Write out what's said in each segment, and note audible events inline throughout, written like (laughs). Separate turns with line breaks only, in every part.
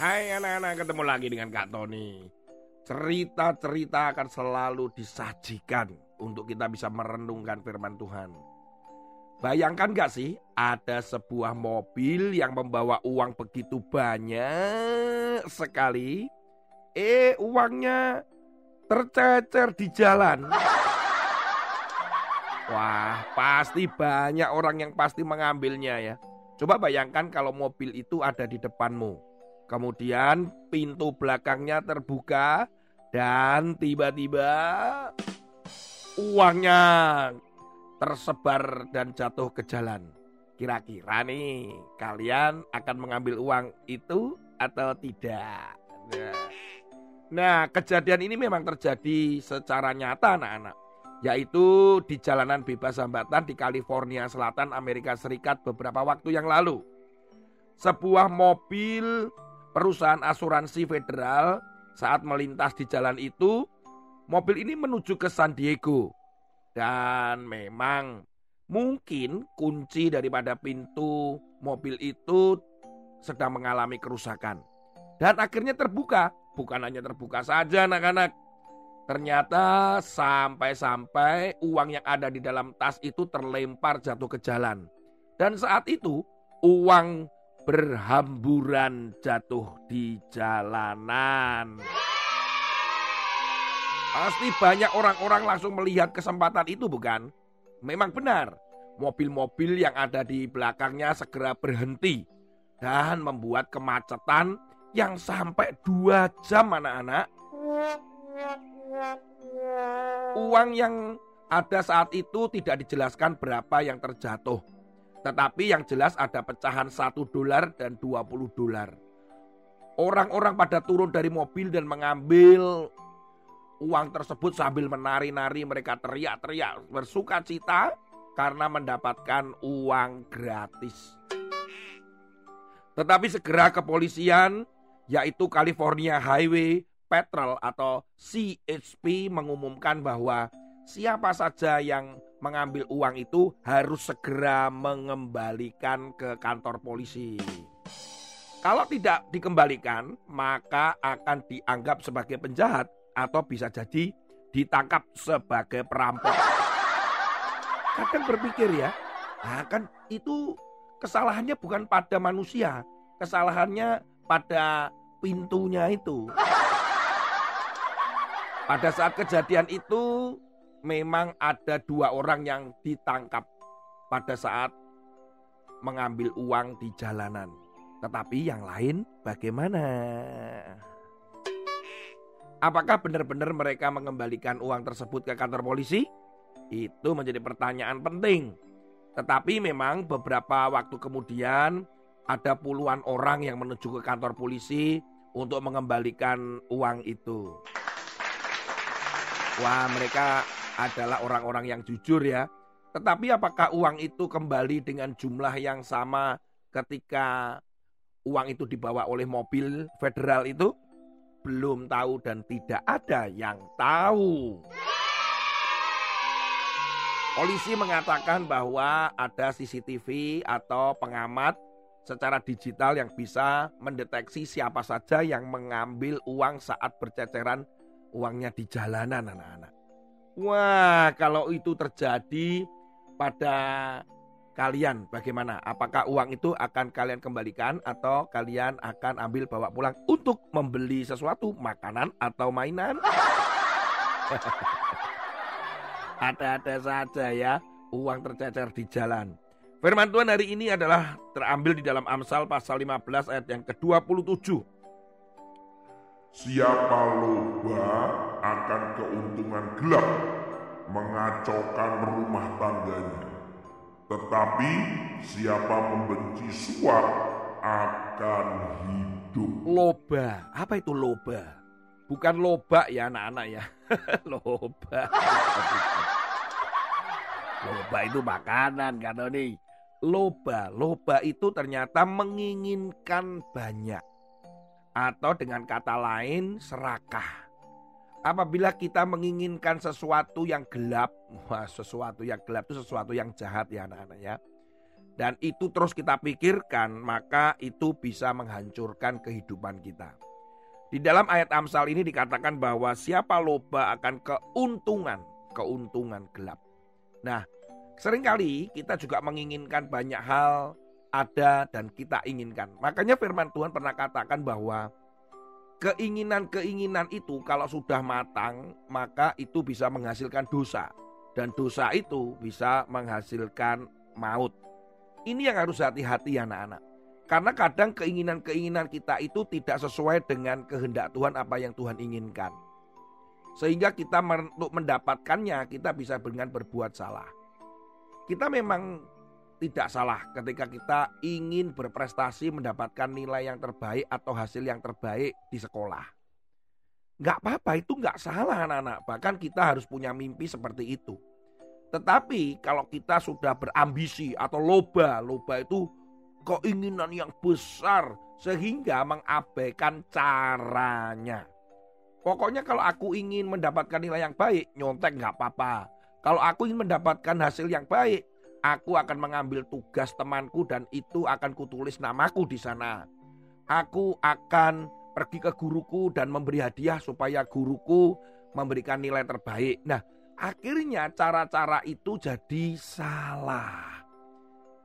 Hai anak-anak, ketemu lagi dengan Kak Tony. Cerita-cerita akan selalu disajikan untuk kita bisa merenungkan firman Tuhan. Bayangkan gak sih ada sebuah mobil yang membawa uang begitu banyak sekali. Eh uangnya tercecer di jalan. Wah pasti banyak orang yang pasti mengambilnya ya. Coba bayangkan kalau mobil itu ada di depanmu. Kemudian pintu belakangnya terbuka dan tiba-tiba uangnya tersebar dan jatuh ke jalan. Kira-kira nih kalian akan mengambil uang itu atau tidak? Nah, kejadian ini memang terjadi secara nyata anak-anak. Yaitu di jalanan bebas hambatan di California Selatan Amerika Serikat beberapa waktu yang lalu. Sebuah mobil perusahaan asuransi federal saat melintas di jalan itu, mobil ini menuju ke San Diego. Dan memang mungkin kunci daripada pintu mobil itu sedang mengalami kerusakan. Dan akhirnya terbuka, bukan hanya terbuka saja anak-anak. Ternyata sampai-sampai uang yang ada di dalam tas itu terlempar jatuh ke jalan. Dan saat itu uang berhamburan jatuh di jalanan. Pasti banyak orang-orang langsung melihat kesempatan itu bukan? Memang benar, mobil-mobil yang ada di belakangnya segera berhenti dan membuat kemacetan yang sampai dua jam anak-anak. Uang yang ada saat itu tidak dijelaskan berapa yang terjatuh. Tetapi yang jelas ada pecahan 1 dolar dan 20 dolar. Orang-orang pada turun dari mobil dan mengambil uang tersebut sambil menari-nari mereka teriak-teriak bersuka cita karena mendapatkan uang gratis. Tetapi segera kepolisian yaitu California Highway Patrol atau CHP mengumumkan bahwa siapa saja yang mengambil uang itu harus segera mengembalikan ke kantor polisi. Kalau tidak dikembalikan, maka akan dianggap sebagai penjahat atau bisa jadi ditangkap sebagai perampok. Kadang berpikir ya, nah itu kesalahannya bukan pada manusia, kesalahannya pada pintunya itu. Pada saat kejadian itu, memang ada dua orang yang ditangkap pada saat mengambil uang di jalanan. Tetapi yang lain bagaimana? Apakah benar-benar mereka mengembalikan uang tersebut ke kantor polisi? Itu menjadi pertanyaan penting. Tetapi memang beberapa waktu kemudian ada puluhan orang yang menuju ke kantor polisi untuk mengembalikan uang itu. Wah, mereka adalah orang-orang yang jujur ya. Tetapi apakah uang itu kembali dengan jumlah yang sama ketika uang itu dibawa oleh mobil federal itu? Belum tahu dan tidak ada yang tahu. Polisi mengatakan bahwa ada CCTV atau pengamat secara digital yang bisa mendeteksi siapa saja yang mengambil uang saat berceceran uangnya di jalanan anak-anak. Wah, kalau itu terjadi pada kalian bagaimana? Apakah uang itu akan kalian kembalikan atau kalian akan ambil bawa pulang untuk membeli sesuatu, makanan atau mainan? (laughs) Ada-ada saja ya uang tercecer di jalan. Firman Tuhan hari ini adalah terambil di dalam Amsal pasal 15 ayat yang ke-27.
Siapa loba akan keuntungan gelap, mengacaukan rumah tangganya. Tetapi siapa membenci suap akan hidup.
Loba, apa itu loba? Bukan loba ya anak-anak ya. (laughs) loba. loba itu makanan kan nih. Loba, loba itu ternyata menginginkan banyak. Atau dengan kata lain serakah. Apabila kita menginginkan sesuatu yang gelap, wah sesuatu yang gelap itu sesuatu yang jahat ya anak-anak ya. Dan itu terus kita pikirkan, maka itu bisa menghancurkan kehidupan kita. Di dalam ayat Amsal ini dikatakan bahwa siapa loba akan keuntungan, keuntungan gelap. Nah, sering kali kita juga menginginkan banyak hal ada dan kita inginkan. Makanya firman Tuhan pernah katakan bahwa keinginan-keinginan itu kalau sudah matang, maka itu bisa menghasilkan dosa. Dan dosa itu bisa menghasilkan maut. Ini yang harus hati-hati anak-anak. Karena kadang keinginan-keinginan kita itu tidak sesuai dengan kehendak Tuhan apa yang Tuhan inginkan. Sehingga kita untuk mendapatkannya kita bisa dengan berbuat salah. Kita memang tidak salah ketika kita ingin berprestasi mendapatkan nilai yang terbaik atau hasil yang terbaik di sekolah. Nggak apa-apa itu nggak salah anak-anak. Bahkan kita harus punya mimpi seperti itu. Tetapi kalau kita sudah berambisi atau loba, loba itu keinginan yang besar sehingga mengabaikan caranya. Pokoknya kalau aku ingin mendapatkan nilai yang baik, nyontek nggak apa-apa. Kalau aku ingin mendapatkan hasil yang baik, aku akan mengambil tugas temanku dan itu akan kutulis namaku di sana. Aku akan pergi ke guruku dan memberi hadiah supaya guruku memberikan nilai terbaik. Nah, akhirnya cara-cara itu jadi salah.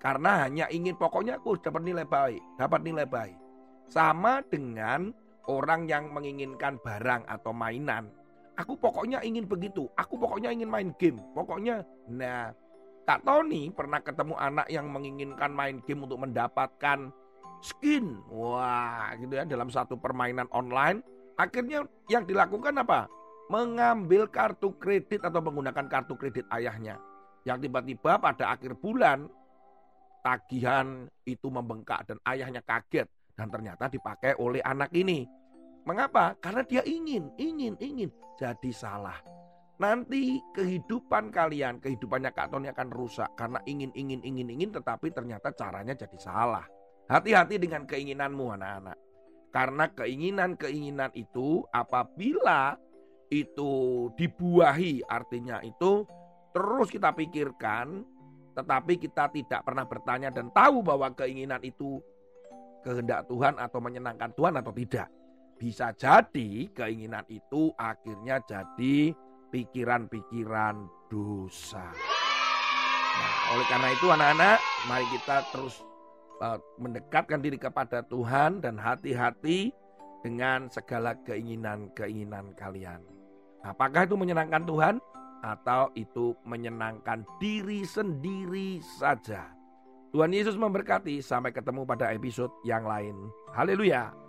Karena hanya ingin pokoknya aku dapat nilai baik, dapat nilai baik. Sama dengan orang yang menginginkan barang atau mainan. Aku pokoknya ingin begitu, aku pokoknya ingin main game. Pokoknya, nah Kak Tony pernah ketemu anak yang menginginkan main game untuk mendapatkan skin. Wah, gitu ya dalam satu permainan online. Akhirnya yang dilakukan apa? Mengambil kartu kredit atau menggunakan kartu kredit ayahnya. Yang tiba-tiba pada akhir bulan tagihan itu membengkak dan ayahnya kaget dan ternyata dipakai oleh anak ini. Mengapa? Karena dia ingin, ingin, ingin jadi salah. Nanti kehidupan kalian, kehidupannya Kak Tony akan rusak karena ingin, ingin, ingin, ingin tetapi ternyata caranya jadi salah. Hati-hati dengan keinginanmu anak-anak. Karena keinginan-keinginan itu apabila itu dibuahi artinya itu terus kita pikirkan tetapi kita tidak pernah bertanya dan tahu bahwa keinginan itu kehendak Tuhan atau menyenangkan Tuhan atau tidak. Bisa jadi keinginan itu akhirnya jadi pikiran-pikiran dosa. Nah, oleh karena itu anak-anak, mari kita terus uh, mendekatkan diri kepada Tuhan dan hati-hati dengan segala keinginan-keinginan kalian. Apakah itu menyenangkan Tuhan? atau itu menyenangkan diri sendiri saja. Tuhan Yesus memberkati. Sampai ketemu pada episode yang lain. Haleluya.